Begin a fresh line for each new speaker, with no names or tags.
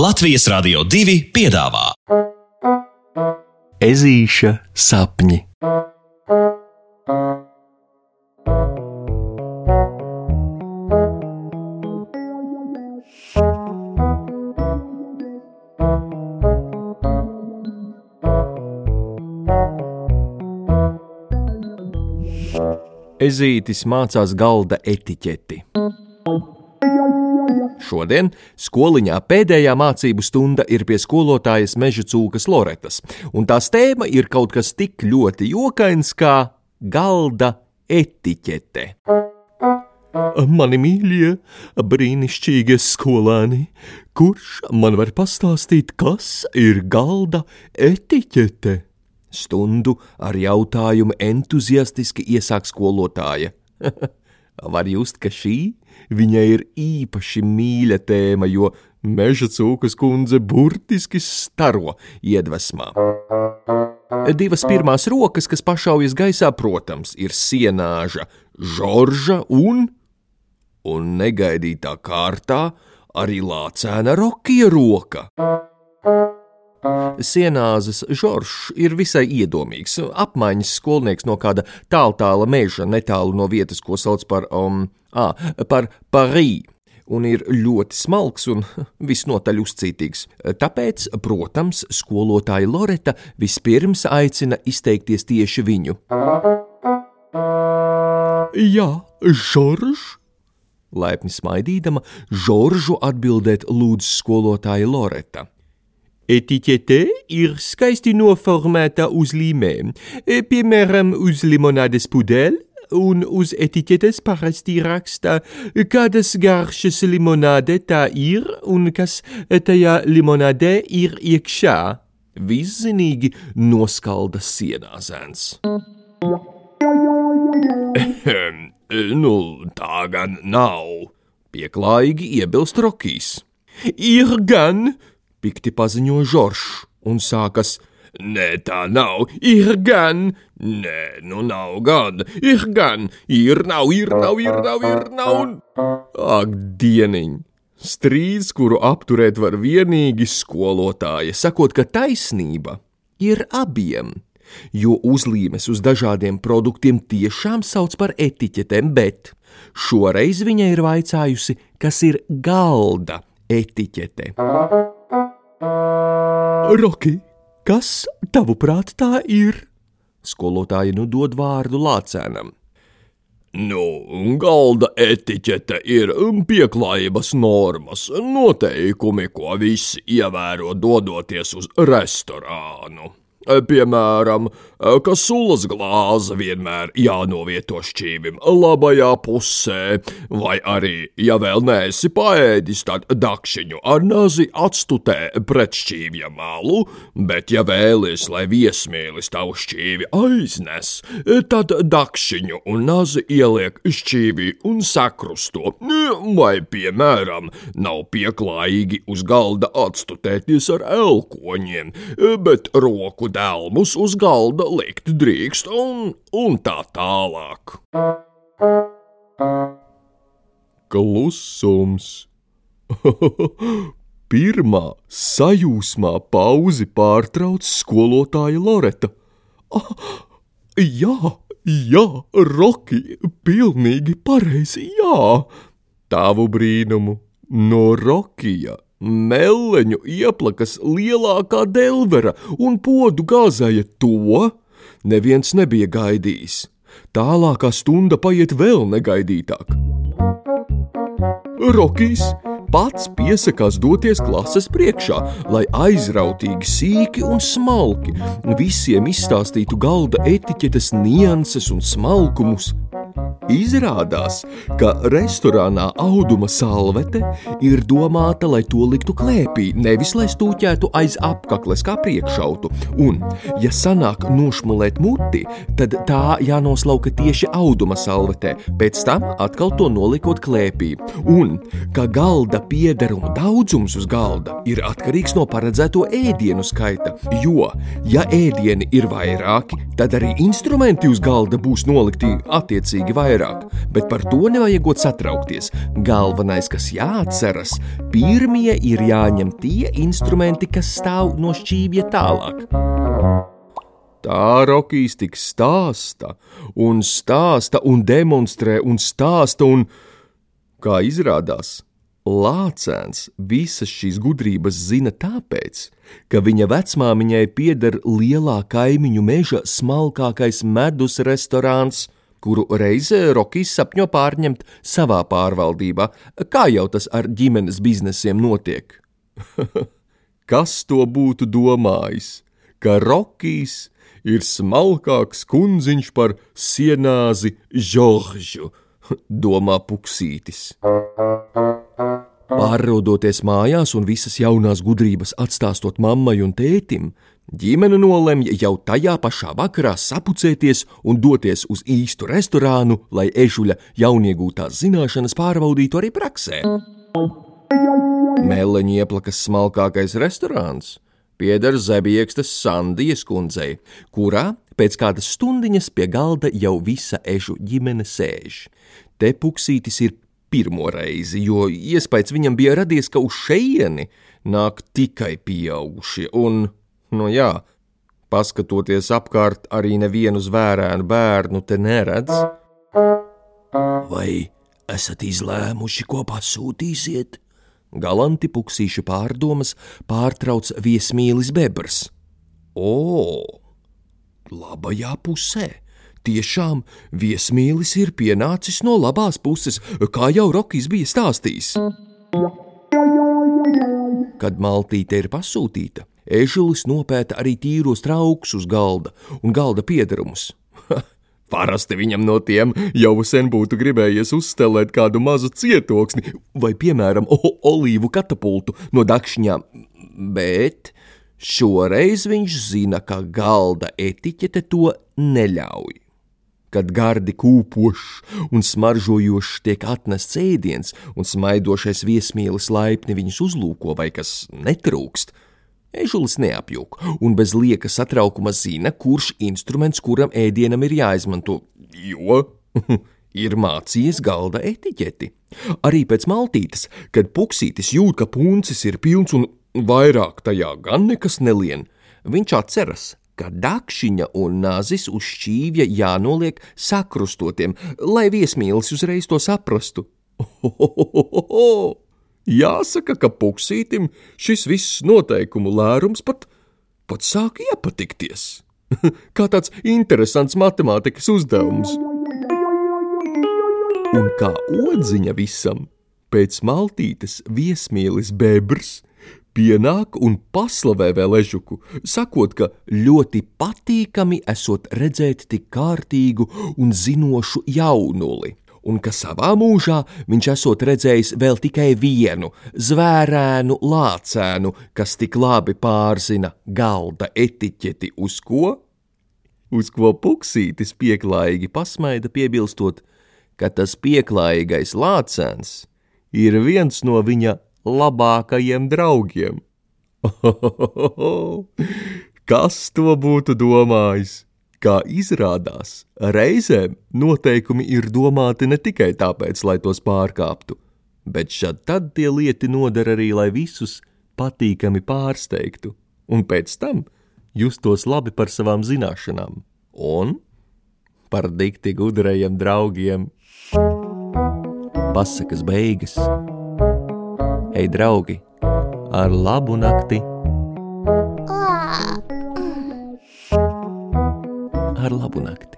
Latvijas Rādio 2 piedāvā
Ezīša sapņi. Ezītis mācās galda etiķeti. Šodien skoliņā pēdējā mācību stunda ir pie skolotājas meža cūkas Loretas, un tās tēma ir kaut kas tik ļoti jokains kā galda etiķete. Mani mīļie, brīnišķīgie skolēni, kurš man var pastāstīt, kas ir galda etiķete? Stundu ar jautājumu entuziastiski iesāk skolotāja. Var just, ka šī viņai ir īpaši mīļa tēma, jo meža cūkas kundze burtiski staro iedvesmā. Divas pirmās rokas, kas pašaujas gaisā, protams, ir sienāža, žorža un, un negaidītā kārtā arī lācēna rokija roka. Sienāzes Žoržs ir visai iedomīgs, apmaiņas skolnieks no kāda tāltāla meža, netālu no vietas, ko sauc par, um, à, par Parī. Un ir ļoti smalks un visnotaļ uzcītīgs. Tāpēc, protams, skolotāja Loreta vispirms aicina izteikties tieši viņu. Jā, Žoržs! Laipni smaidīdama, Žoržu atbildēt lūdz skolotāja Loreta. Etiķete ir skaisti noformēta uz līmēm, piemēram, uz limonādes pudeli, un uz etiķetes parasti raksta, kādas garšas limonāde tā ir un kas tajā limonādē ir iekšā. Viszinīgi noskalda sienā zēns. nu, tā gan nav, pieklājīgi iebilst Rokijs. Ir gan, pikti paziņo Žoržs un sākas. Nē, tā nav, ir gan, nē, nu nav gan, ir gan, ir nav, ir nav, ir nav, ir nav. Ak, dieniņ! Strīds, kuru apturēt var vienīgi skolotāja, sakot, ka taisnība ir abiem, jo uzlīmes uz dažādiem produktiem tiešām sauc par etiķetēm, bet šoreiz viņa ir vaicājusi, kas ir galda etiķete. Roki, kas tavuprāt tā ir? Skolotāja nu dod vārdu lācēnam. Nu, galda etiķete ir pieklājības normas, noteikumi, ko visi ievēro dodoties uz restorānu. Piemēram, ka sulas glāze vienmēr jānovieto šķīvim labajā pusē, vai arī, ja vēl neesi paēdis, tad dakšiņu ar nazi atstutē pret šķīvja malu, bet ja vēlies, lai viesmīlis tavu šķīvi aiznes, tad dakšiņu un nazi ieliek šķīvī un sakrusto, vai, piemēram, nav pieklājīgi uz galda atstutēties ar elkoņiem, bet roku dēlmus uz galda likt drīkst, un, un tā tālāk. Klusums. Pirmā sajūsmā pauzi pārtrauc skolotāja Loreta. Ah, jā, jā, Roki, pilnīgi pareizi, jā. Tavu brīnumu no Rokija Meleņu ieplakas lielākā delvera un podu gāzēja to, neviens nebija gaidījis. Tālākā stunda paiet vēl negaidītāk. Rokijs pats piesakās doties klases priekšā, lai aizrautīgi, sīki un smalki visiem izstāstītu galda etiķetes nianses un smalkumus. Izrādās, ka restorānā auduma salvete ir domāta, lai to liktu klēpī, nevis lai stūķētu aiz apakles kā priekšautu. Un, ja sanāk nošmulēt muti, tad tā jānoslauka tieši auduma salvetē, pēc tam atkal to nolikot klēpī. Un, ka galda piederuma daudzums uz galda ir atkarīgs no paredzēto ēdienu skaita, jo, ja ēdieni ir vairāki, tad arī instrumenti uz galda būs nolikti attiecīgi vairāk vairāk, bet par to nevajagot satraukties. Galvenais, kas jāatceras, pirmie ir jāņem tie instrumenti, kas stāv no šķīvja tālāk. Tā Rokijs tik stāsta, un stāsta, un demonstrē, un stāsta, un kā izrādās, Lācēns visas šīs gudrības zina tāpēc, ka viņa vecmāmiņai pieder lielā kaimiņu meža smalkākais medus restorāns, kuru reizē Rokijs sapņo pārņemt savā pārvaldībā, kā jau tas ar ģimenes biznesiem notiek. Kas to būtu domājis, ka Rokijs ir smalkāks kundziņš par sienāzi Žoržu, domā Puksītis. Pārrodoties mājās un visas jaunās gudrības atstāstot mammai un tētim, ģimene nolemj jau tajā pašā vakarā sapucēties un doties uz īstu restorānu, lai ežuļa jauniegūtās zināšanas pārbaudītu arī praksē. Meleņa ieplakas smalkākais restorāns pieder Zebiekstes Sandijas kundzei, kurā pēc kādas stundiņas pie galda jau visa ežu ģimene sēž. Te puksītis ir pirmo reizi, jo iespējas viņam bija radies, ka uz šejieni nāk tikai pieaugušie, un, nu jā, paskatoties apkārt, arī nevienu zvērēnu bērnu te neredz. Vai esat izlēmuši, ko pasūtīsiet? Galanti puksīša pārdomas pārtrauc viesmīlis bebrs. O, labajā pusē! Tiešām viesmīlis ir pienācis no labās puses, kā jau Rokijs bija stāstījis. Kad maltīte ir pasūtīta, ežulis nopēta arī tīros traukus uz galda un galda piedarumus. Parasti viņam no tiem jau sen būtu gribējies uzstelēt kādu mazu cietoksni vai, piemēram, olīvu katapultu no dakšņām, bet šoreiz viņš zina, ka galda etiķete to neļauj kad gardi kūpošs un smaržojošs tiek atnests ēdiens, un smaidošais viesmīlis laipni viņus uzlūko vai kas netrūkst. Ežulis neapjūk un bez lieka satraukuma zina, kurš instruments kuram ēdienam ir jāizmanto, jo ir mācījies galda etiķeti. Arī pēc maltītes, kad puksītis jūt, ka puncis ir pilns un vairāk tajā gan nekas nelien, viņš atceras, ka dakšiņa un nazis uz šķīvja jānoliek sakrustotiem, lai viesmīlis uzreiz to saprastu. Ohohoho! Jāsaka, ka puksītim šis viss noteikumu lērums pat, pat sāk iepatikties. Kā tāds interesants matemātikas uzdevums. Un kā odziņa visam, pēc maltītes viesmīlis bebrs pienāk un paslavē vēl ežuku, sakot, ka ļoti patīkami esot redzēt tik kārtīgu un zinošu jaunuli, un ka savā mūžā viņš esot redzējis vēl tikai vienu zvērēnu lācēnu, kas tik labi pārzina galda etiķeti uz ko? Uz ko puksītis pieklājīgi pasmaida piebilstot, ka tas pieklājīgais lācēns ir viens no viņa labākajiem draugiem. Kas to būtu domājis? Kā izrādās, reizēm noteikumi ir domāti ne tikai tāpēc, lai tos pārkāptu, bet šad tad tie lieti noder arī, lai visus patīkami pārsteigtu, un pēc tam justos labi par savām zināšanām un par dikti gudrajiem draugiem. Pasakas beigas Ej, draugi, ar labu nakti! Ar labu nakti!